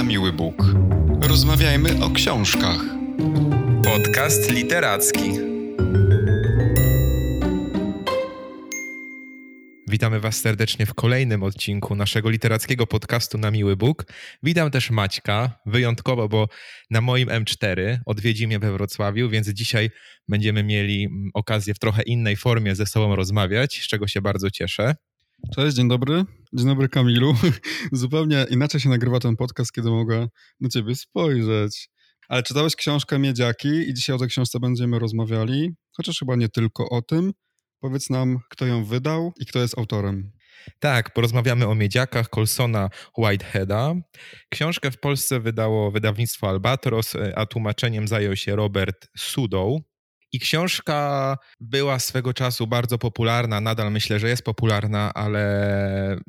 na miły Bóg. Rozmawiajmy o książkach. Podcast literacki. Witamy Was serdecznie w kolejnym odcinku naszego literackiego podcastu na Miły Bóg. Witam też Maćka, wyjątkowo, bo na moim M4 odwiedzi mnie we Wrocławiu, więc dzisiaj będziemy mieli mm, okazję w trochę innej formie ze sobą rozmawiać, z czego się bardzo cieszę. Cześć, dzień dobry. Dzień dobry Kamilu. Zupełnie inaczej się nagrywa ten podcast, kiedy mogę na ciebie spojrzeć. Ale czytałeś książkę Miedziaki i dzisiaj o tej książce będziemy rozmawiali, chociaż chyba nie tylko o tym. Powiedz nam, kto ją wydał i kto jest autorem. Tak, porozmawiamy o miedziakach Colsona Whiteheada. Książkę w Polsce wydało wydawnictwo Albatros, a tłumaczeniem zajął się Robert Sudoł. I książka była swego czasu bardzo popularna, nadal myślę, że jest popularna, ale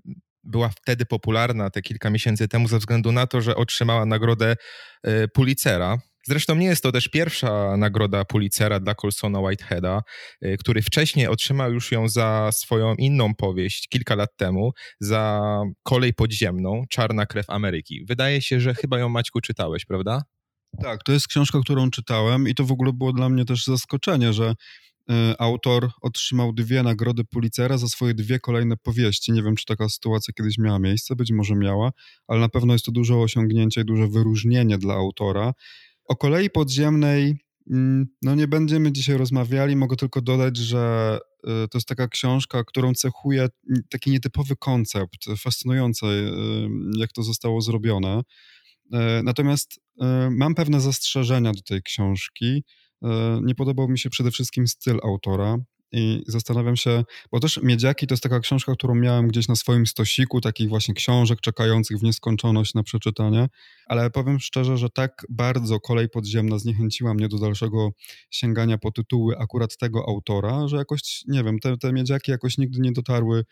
była wtedy popularna te kilka miesięcy temu ze względu na to, że otrzymała nagrodę e, Pulitzera. Zresztą nie jest to też pierwsza nagroda Pulitzera dla Colsona Whiteheada, e, który wcześniej otrzymał już ją za swoją inną powieść kilka lat temu, za Kolej Podziemną, Czarna Krew Ameryki. Wydaje się, że chyba ją Maćku czytałeś, prawda? Tak, to jest książka, którą czytałem i to w ogóle było dla mnie też zaskoczenie, że y, autor otrzymał dwie nagrody Pulitzera za swoje dwie kolejne powieści. Nie wiem, czy taka sytuacja kiedyś miała miejsce, być może miała, ale na pewno jest to duże osiągnięcie i duże wyróżnienie dla autora. O kolei podziemnej mm, no nie będziemy dzisiaj rozmawiali, mogę tylko dodać, że y, to jest taka książka, którą cechuje taki nietypowy koncept, fascynujący, y, jak to zostało zrobione. Natomiast E, mam pewne zastrzeżenia do tej książki. E, nie podobał mi się przede wszystkim styl autora. I zastanawiam się, bo też Miedziaki to jest taka książka, którą miałem gdzieś na swoim stosiku, takich właśnie książek czekających w nieskończoność na przeczytanie, ale powiem szczerze, że tak bardzo kolej podziemna zniechęciła mnie do dalszego sięgania po tytuły akurat tego autora, że jakoś, nie wiem, te, te Miedziaki jakoś nigdy nie dotarły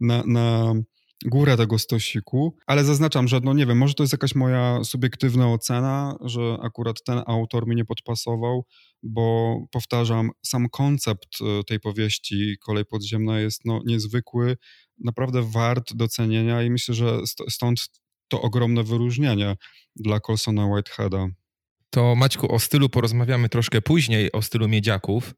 na, na górę tego stosiku, ale zaznaczam, że no nie wiem, może to jest jakaś moja subiektywna ocena, że akurat ten autor mi nie podpasował, bo powtarzam, sam koncept e, tej powieści Kolej Podziemna jest no, niezwykły, naprawdę wart docenienia i myślę, że stąd to ogromne wyróżnienie dla Colsona Whiteheada to Maćku, o stylu porozmawiamy troszkę później, o stylu miedziaków,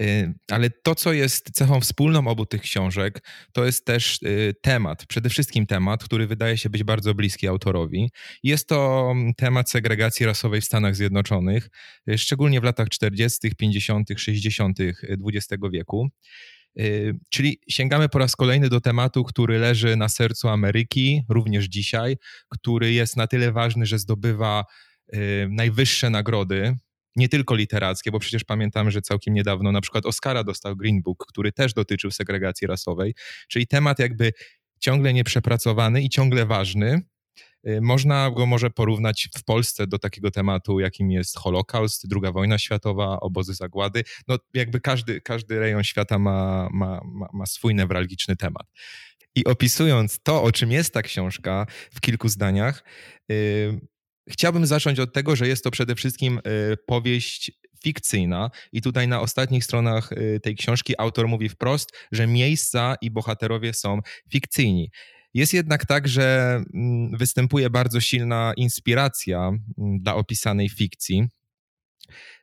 y, ale to, co jest cechą wspólną obu tych książek, to jest też y, temat, przede wszystkim temat, który wydaje się być bardzo bliski autorowi. Jest to mm, temat segregacji rasowej w Stanach Zjednoczonych, y, szczególnie w latach 40., 50., 60. XX wieku. Czyli sięgamy po raz kolejny do tematu, który leży na sercu Ameryki, również dzisiaj, który jest na tyle ważny, że zdobywa najwyższe nagrody, nie tylko literackie, bo przecież pamiętamy, że całkiem niedawno na przykład Oscara dostał Green Book, który też dotyczył segregacji rasowej, czyli temat jakby ciągle nieprzepracowany i ciągle ważny. Y, można go może porównać w Polsce do takiego tematu, jakim jest Holokaust, II wojna światowa, obozy zagłady. No jakby każdy, każdy rejon świata ma, ma, ma, ma swój newralgiczny temat. I opisując to, o czym jest ta książka w kilku zdaniach, yy, Chciałbym zacząć od tego, że jest to przede wszystkim y, powieść fikcyjna i tutaj na ostatnich stronach y, tej książki autor mówi wprost, że miejsca i bohaterowie są fikcyjni. Jest jednak tak, że mm, występuje bardzo silna inspiracja mm, dla opisanej fikcji.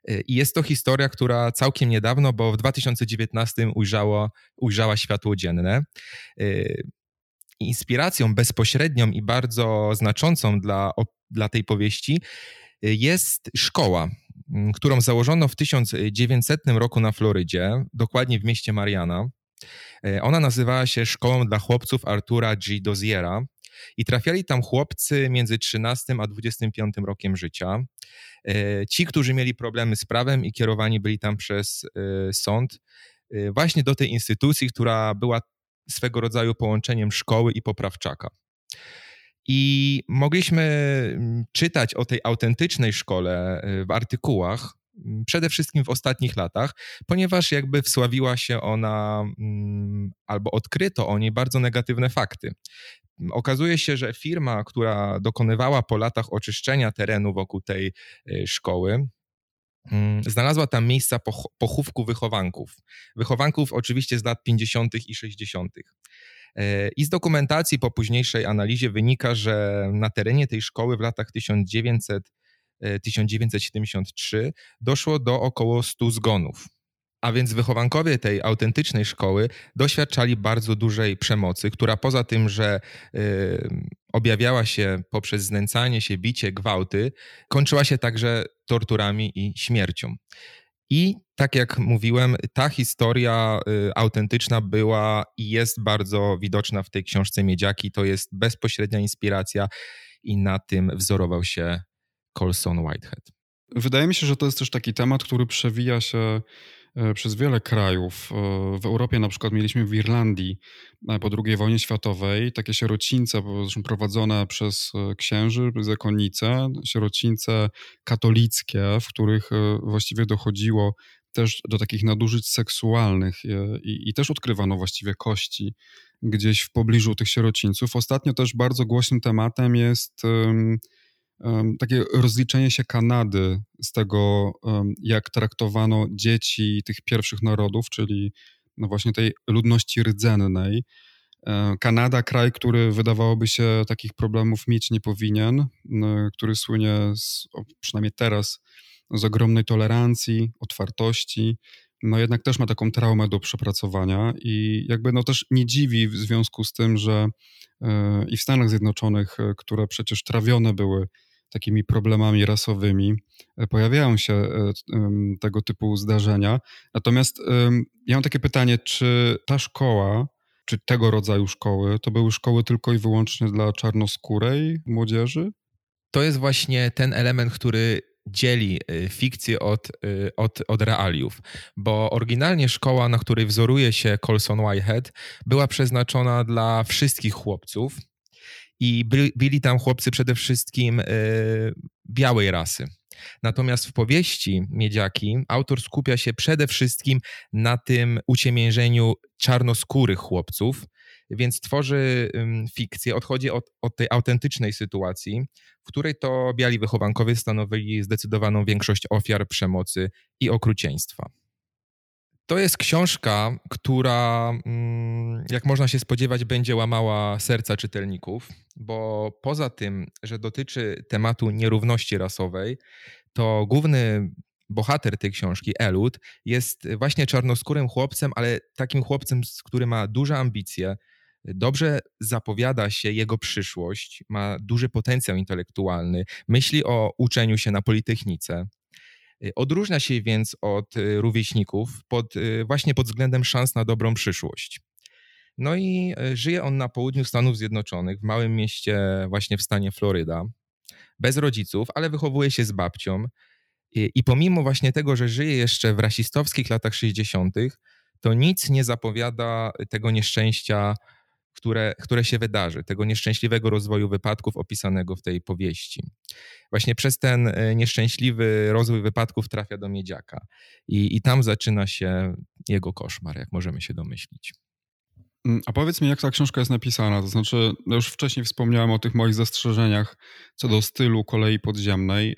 Y, I jest to historia, która całkiem niedawno, bo w 2019 ujrzało, ujrzała światło dzienne inspiracją bezpośrednią i bardzo znaczącą dla, dla tej powieści y, jest szkoła, mm, którą założono w 1900 roku na Florydzie, dokładnie w mieście Mariana. Y, ona nazywała się Szkołą dla Chłopców Artura G. Doziera i trafiali tam chłopcy między 13 a 25 rokiem życia. Y, ci, którzy mieli problemy z prawem i kierowani byli tam przez sąd, właśnie do tej instytucji, która była swego rodzaju połączeniem szkoły i poprawczaka. I mogliśmy mm, czytać o tej autentycznej szkole y, w artykułach, mm, przede wszystkim w ostatnich latach, ponieważ jakby wsławiła się ona mm, albo odkryto o niej bardzo negatywne fakty. Okazuje się, że firma, która dokonywała po latach oczyszczenia terenu wokół tej y, szkoły, znalazła tam miejsca pochówku wychowanków. Wychowanków oczywiście z lat 50. i 60. I z dokumentacji po późniejszej analizie wynika, że na terenie tej szkoły w latach 1900 1973 doszło do około 100 zgonów. A więc wychowankowie tej autentycznej szkoły doświadczali bardzo dużej przemocy, która poza tym, że y, objawiała się poprzez znęcanie się, bicie, gwałty, kończyła się także torturami i śmiercią. I tak jak mówiłem, ta historia y, autentyczna była i jest bardzo widoczna w tej książce Miedziaki. To jest bezpośrednia inspiracja i na tym wzorował się Colson Whitehead. Wydaje mi się, że to jest też taki temat, który przewija się przez wiele krajów. E, w Europie na przykład mieliśmy w Irlandii e, po II wojnie światowej takie sierocińce prowadzone przez księży, zakonnice, sierocińce katolickie, w których właściwie dochodziło też do takich nadużyć seksualnych i, i też odkrywano właściwie kości gdzieś w pobliżu tych sierocińców. Ostatnio też bardzo głośnym tematem jest takie rozliczenie się Kanady z tego, jak traktowano dzieci tych pierwszych narodów, czyli no właśnie tej ludności rdzennej. Kanada, kraj, który wydawałoby się takich problemów mieć nie powinien, który słynie, z, przynajmniej teraz, z ogromnej tolerancji, otwartości, no jednak też ma taką traumę do przepracowania i jakby no też nie dziwi w związku z tym, że e, i w Stanach Zjednoczonych, e, które przecież trawione były takimi problemami rasowymi, e, pojawiają się e, tego typu zdarzenia. Natomiast ja mam takie pytanie, czy ta szkoła, czy tego rodzaju szkoły, to były szkoły tylko i wyłącznie dla czarnoskórej młodzieży? To jest właśnie ten element, który dzieli e, fikcję od, od, od realiów, bo oryginalnie szkoła, na której wzoruje się Colson Whitehead, była przeznaczona dla wszystkich chłopców, i by, byli tam chłopcy przede wszystkim y, białej rasy. Natomiast w powieści Miedziaki autor skupia się przede wszystkim na tym uciemiężeniu czarnoskórych chłopców, więc tworzy fikcję, odchodzi od, od tej autentycznej sytuacji, w której to biali wychowankowie stanowili zdecydowaną większość ofiar przemocy i okrucieństwa. To jest książka, która, mm, jak można się spodziewać, będzie łamała serca czytelników, bo poza tym, że dotyczy tematu nierówności rasowej, to główny bohater tej książki, Elud, jest właśnie czarnoskórym chłopcem, ale takim chłopcem, który ma duże ambicje, dobrze zapowiada się jego przyszłość, ma duży potencjał intelektualny, myśli o uczeniu się na Politechnice. Y, odróżnia się więc od y, rówieśników pod, y, właśnie pod względem szans na dobrą przyszłość. No i żyje on na południu Stanów Zjednoczonych, w małym mieście właśnie w stanie Floryda, bez rodziców, ale wychowuje się z babcią. I, i pomimo właśnie tego, że żyje jeszcze w rasistowskich latach 60., to nic nie zapowiada tego nieszczęścia, które, które się wydarzy, tego nieszczęśliwego rozwoju wypadków opisanego w tej powieści. Właśnie przez ten e, nieszczęśliwy rozwój wypadków trafia do miedziaka i, i tam zaczyna się jego koszmar, jak możemy się domyślić. Mm, a powiedz mi, jak ta książka jest napisana? To znaczy, już wcześniej wspomniałem o tych moich zastrzeżeniach co do stylu kolei podziemnej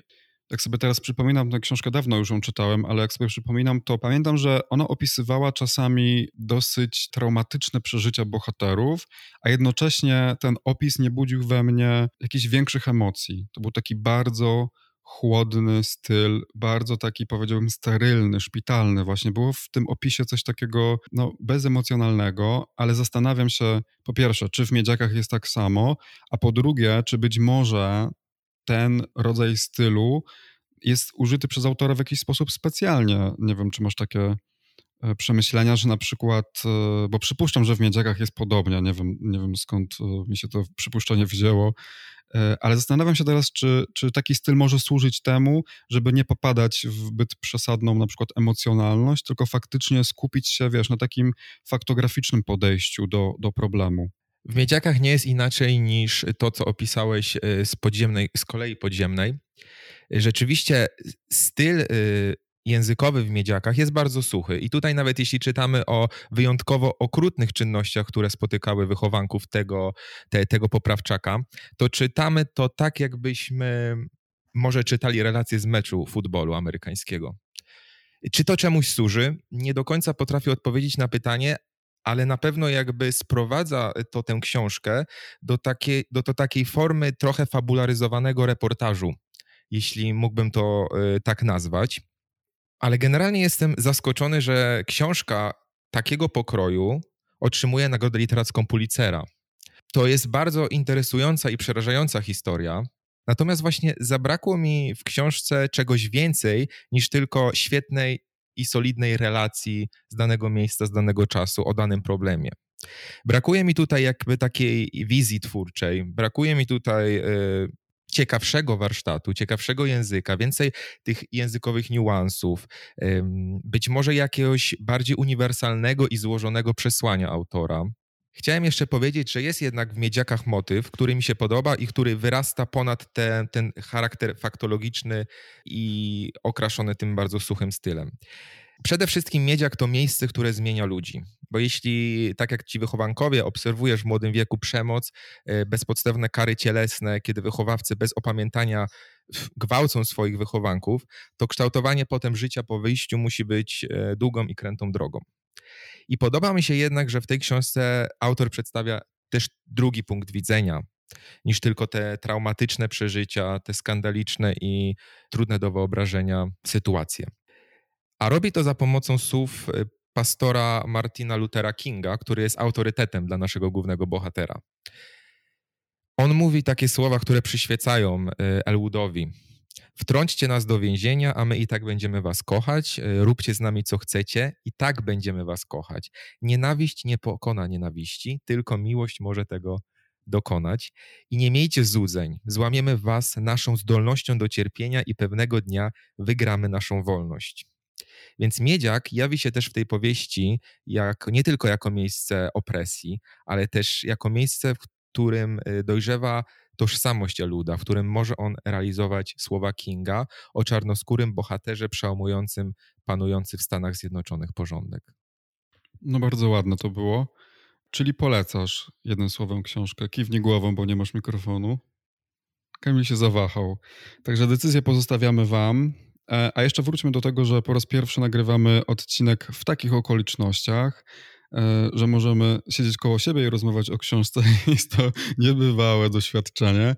jak sobie teraz przypominam, tę książkę dawno już ją czytałem, ale jak sobie przypominam, to pamiętam, że ona opisywała czasami dosyć traumatyczne przeżycia bohaterów, a jednocześnie ten opis nie budził we mnie jakichś większych emocji. To był taki bardzo chłodny styl, bardzo taki powiedziałbym sterylny, szpitalny. Właśnie było w tym opisie coś takiego no, bezemocjonalnego, ale zastanawiam się po pierwsze, czy w Miedziakach jest tak samo, a po drugie, czy być może ten rodzaj stylu jest użyty przez autora w jakiś sposób specjalnie. Nie wiem, czy masz takie e, przemyślenia, że na przykład, e, bo przypuszczam, że w Miedziakach jest podobnie, nie wiem, nie wiem skąd e, mi się to przypuszczenie wzięło, ale zastanawiam się teraz, czy, czy taki styl może służyć temu, żeby nie popadać w zbyt przesadną na przykład emocjonalność, tylko faktycznie skupić się, wiesz, na takim faktograficznym podejściu do, do problemu. W Miedziakach nie jest inaczej niż to, co opisałeś y, z podziemnej, z kolei podziemnej. Rzeczywiście styl y, językowy w Miedziakach jest bardzo suchy. I tutaj nawet jeśli czytamy o wyjątkowo okrutnych czynnościach, które spotykały wychowanków tego, te, tego poprawczaka, to czytamy to tak, jakbyśmy może czytali relacje z meczu futbolu amerykańskiego. Czy to czemuś służy? Nie do końca potrafię odpowiedzieć na pytanie, ale na pewno jakby sprowadza to tę książkę do takiej, do, do takiej formy trochę fabularyzowanego reportażu, jeśli mógłbym to y, tak nazwać. Ale generalnie jestem zaskoczony, że książka takiego pokroju otrzymuje nagrodę literacką Pulitzera. To jest bardzo interesująca i przerażająca historia. Natomiast właśnie zabrakło mi w książce czegoś więcej niż tylko świetnej i solidnej relacji z danego miejsca, z danego czasu o danym problemie. Brakuje mi tutaj jakby takiej wizji twórczej, brakuje mi tutaj y, ciekawszego warsztatu, ciekawszego języka, więcej tych językowych niuansów, być może jakiegoś bardziej uniwersalnego i złożonego przesłania autora. Chciałem jeszcze powiedzieć, że jest jednak w Miedziakach motyw, który mi się podoba i który wyrasta ponad te, ten charakter faktologiczny i okraszony tym bardzo suchym stylem. Przede wszystkim Miedziak to miejsce, które zmienia ludzi. Bo jeśli, tak jak ci wychowankowie, obserwujesz w młodym wieku przemoc, e, bezpodstawne kary cielesne, kiedy wychowawcy bez opamiętania gwałcą swoich wychowanków, to kształtowanie potem życia po wyjściu musi być e, długą i krętą drogą. I podoba mi się jednak, że w tej książce autor przedstawia też drugi punkt widzenia niż tylko te traumatyczne przeżycia, te skandaliczne i trudne do wyobrażenia sytuacje. A robi to za pomocą słów y, pastora Martina Luthera Kinga, który jest autorytetem dla naszego głównego bohatera. On mówi takie słowa, które przyświecają y, Elwoodowi. Wtrąćcie nas do więzienia, a my i tak będziemy was kochać. E, róbcie z nami co chcecie, i tak będziemy was kochać. Nienawiść nie pokona nienawiści, tylko miłość może tego dokonać. I nie miejcie złudzeń. Złamiemy was naszą zdolnością do cierpienia i pewnego dnia wygramy naszą wolność. Więc miedziak jawi się też w tej powieści jak, nie tylko jako miejsce opresji, ale też jako miejsce, w którym e, dojrzewa tożsamość Eluda, w którym może on realizować słowa Kinga o czarnoskórym bohaterze przełamującym panujący w Stanach Zjednoczonych porządek. No bardzo ładne to było. Czyli polecasz jednym słowem książkę. Kiwnij głową, bo nie masz mikrofonu. Kamil się zawahał. Także decyzję pozostawiamy wam. E, a jeszcze wróćmy do tego, że po raz pierwszy nagrywamy odcinek w takich okolicznościach. E, że możemy siedzieć koło siebie i rozmawiać o książce. Jest to niebywałe doświadczenie.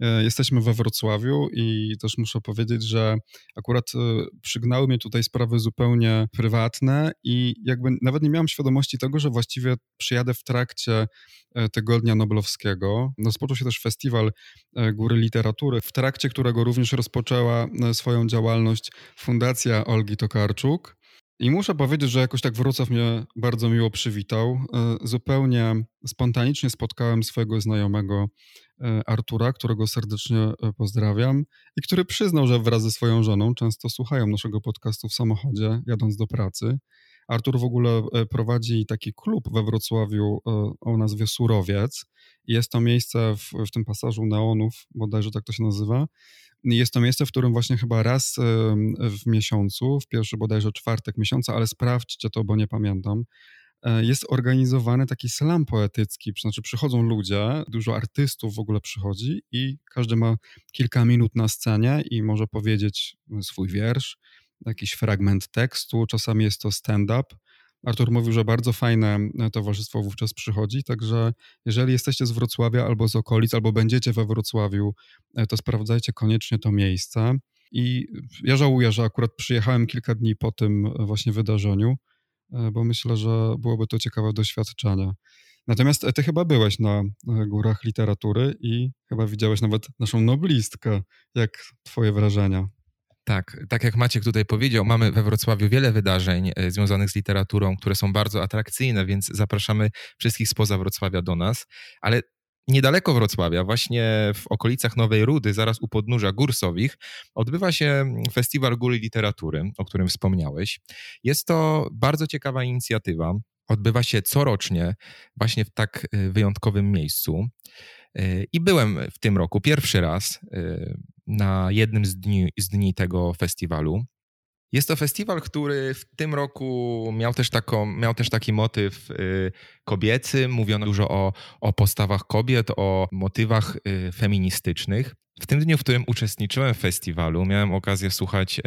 E, jesteśmy we Wrocławiu i też muszę powiedzieć, że akurat e, przygnały mnie tutaj sprawy zupełnie prywatne i jakby nawet nie miałem świadomości tego, że właściwie przyjadę w trakcie Tygodnia Noblowskiego. Rozpoczął się też festiwal Góry Literatury, w trakcie którego również rozpoczęła swoją działalność Fundacja Olgi Tokarczuk. I muszę powiedzieć, że jakoś tak Wrocław mnie bardzo miło przywitał. E, zupełnie spontanicznie spotkałem swojego znajomego e, Artura, którego serdecznie e, pozdrawiam i który przyznał, że wraz ze swoją żoną często słuchają naszego podcastu w samochodzie, jadąc do pracy. Artur w ogóle prowadzi taki klub we Wrocławiu o nazwie Surowiec. Jest to miejsce w, w tym pasażu neonów, bodajże tak to się nazywa, jest to miejsce, w którym właśnie chyba raz w miesiącu, w pierwszy bodajże czwartek miesiąca, ale sprawdźcie to, bo nie pamiętam, e, jest organizowany taki slam poetycki, znaczy przychodzą ludzie, dużo artystów w ogóle przychodzi i każdy ma kilka minut na scenie i może powiedzieć swój wiersz, jakiś fragment tekstu, czasami jest to stand-up, Artur mówił, że bardzo fajne e, towarzystwo wówczas przychodzi, także jeżeli jesteście z Wrocławia albo z okolic, albo będziecie we Wrocławiu, e, to sprawdzajcie koniecznie to miejsce. I ja żałuję, że akurat przyjechałem kilka dni po tym e, właśnie wydarzeniu, bo myślę, że byłoby to ciekawe doświadczenie. Natomiast ty chyba byłeś na górach literatury i chyba widziałeś nawet naszą noblistkę. Jak twoje wrażenia? Tak, tak jak Maciek tutaj powiedział, mamy we Wrocławiu wiele wydarzeń e, związanych z literaturą, które są bardzo atrakcyjne, więc zapraszamy wszystkich spoza Wrocławia do nas. Ale niedaleko Wrocławia, właśnie w okolicach Nowej Rudy, zaraz u podnóża Górsowich, odbywa się Festiwal Góry Literatury, o którym wspomniałeś. Jest to bardzo ciekawa inicjatywa. Odbywa się corocznie właśnie w tak e, wyjątkowym miejscu. E, I byłem w tym roku pierwszy raz na jednym z dni, z dni tego festiwalu. Jest to festiwal, który w tym roku miał też, taką, miał też taki motyw y, kobiecy. Mówiono dużo o, o postawach kobiet, o motywach y, feministycznych. W tym dniu, w którym uczestniczyłem w festiwalu, miałem okazję słuchać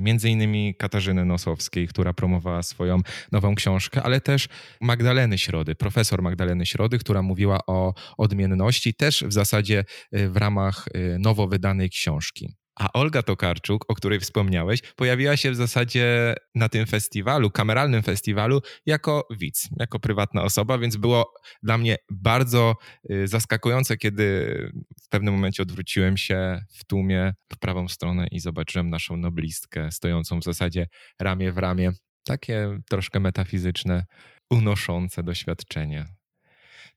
między innymi Katarzyny Nosowskiej, która promowała swoją nową książkę, ale też Magdaleny Środy, profesor Magdaleny Środy, która mówiła o odmienności, też w zasadzie w ramach nowo wydanej książki. A Olga Tokarczuk, o której wspomniałeś, pojawiła się w zasadzie na tym festiwalu, kameralnym festiwalu, jako widz, jako prywatna osoba, więc było dla mnie bardzo y, zaskakujące, kiedy w pewnym momencie odwróciłem się w tłumie w prawą stronę i zobaczyłem naszą noblistkę stojącą w zasadzie ramię w ramię. Takie troszkę metafizyczne, unoszące doświadczenie.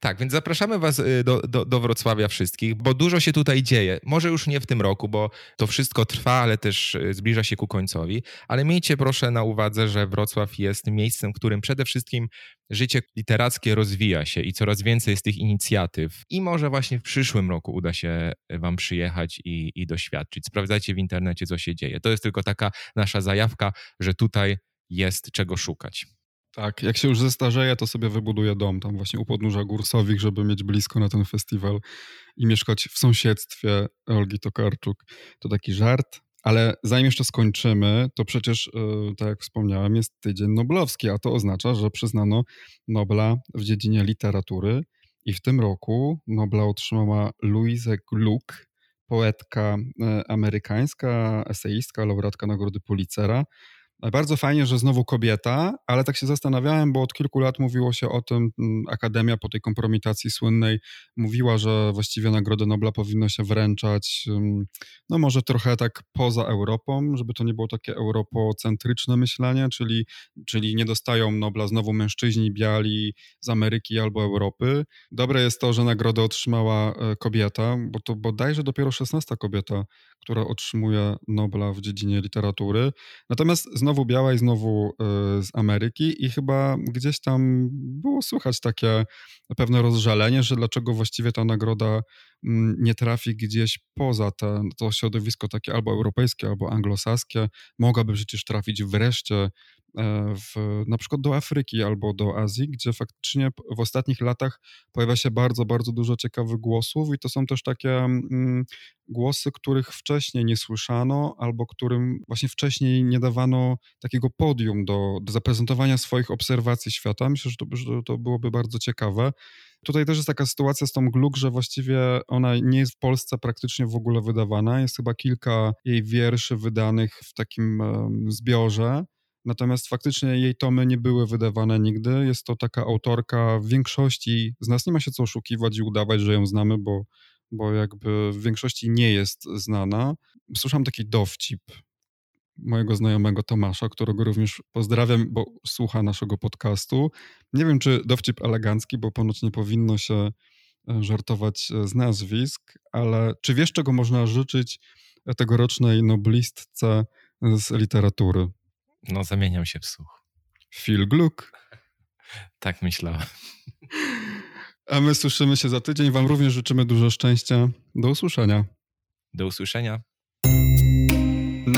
Tak, więc zapraszamy Was y, do, do, do, Wrocławia wszystkich, bo dużo się tutaj dzieje. Może już nie w tym roku, bo to wszystko trwa, ale też y, zbliża się ku końcowi. Ale miejcie proszę na uwadze, że Wrocław jest miejscem, w którym przede wszystkim życie literackie rozwija się i coraz więcej jest tych inicjatyw. I może właśnie w przyszłym roku uda się Wam przyjechać i, i doświadczyć. Sprawdzajcie w internecie, co się dzieje. To jest tylko taka nasza zajawka, że tutaj jest czego szukać. Tak, jak się już zestarzeje, to sobie wybuduje dom tam właśnie u podnóża Górsowich, żeby mieć blisko na ten festiwal i mieszkać w sąsiedztwie Olgi Tokarczuk. To taki żart, ale zanim jeszcze skończymy, to przecież, e, tak jak wspomniałem, jest tydzień noblowski, a to oznacza, że przyznano Nobla w dziedzinie literatury i w tym roku Nobla otrzymała Louise Gluck, poetka e, amerykańska, eseistka, laureatka Nagrody Pulitzera, bardzo fajnie, że znowu kobieta, ale tak się zastanawiałem, bo od kilku lat mówiło się o tym, mm, Akademia po tej kompromitacji słynnej mówiła, że właściwie Nagrodę Nobla powinno się wręczać, no może trochę tak poza Europą, żeby to nie było takie europocentryczne myślenie, czyli, czyli nie dostają Nobla znowu mężczyźni biali z Ameryki albo Europy. Dobre jest to, że nagrodę otrzymała e, kobieta, bo to bodajże dopiero 16 kobieta, która otrzymuje Nobla w dziedzinie literatury. Natomiast znowu znowu biała i znowu e, z Ameryki i chyba gdzieś tam było słychać takie pewne rozżalenie, że dlaczego właściwie ta nagroda nie trafi gdzieś poza te, to środowisko takie albo europejskie, albo anglosaskie. Mogłaby przecież trafić wreszcie E, w, na przykład do Afryki albo do Azji, gdzie faktycznie w ostatnich latach pojawia się bardzo, bardzo dużo ciekawych głosów i to są też takie mm, głosy, których wcześniej nie słyszano albo którym właśnie wcześniej nie dawano takiego podium do, do zaprezentowania swoich obserwacji świata. Myślę, że to, że to byłoby bardzo ciekawe. Tutaj też jest taka sytuacja z tą Gluck, że właściwie ona nie jest w Polsce praktycznie w ogóle wydawana. Jest chyba kilka jej wierszy wydanych w takim zbiorze. Natomiast faktycznie jej tomy nie były wydawane nigdy. Jest to taka autorka w większości z nas nie ma się co oszukiwać i udawać, że ją znamy, bo, bo jakby w większości nie jest znana. Słyszałem taki dowcip mojego znajomego Tomasza, którego również pozdrawiam, bo słucha naszego podcastu. Nie wiem, czy dowcip elegancki, bo ponoć nie powinno się e, żartować e, z nazwisk, ale czy wiesz, czego można życzyć tegorocznej noblistce z literatury? No, zamieniam się w słuch. Phil Gluck. tak myślałem. A my słyszymy się za tydzień. Wam również życzymy dużo szczęścia. Do usłyszenia. Do usłyszenia.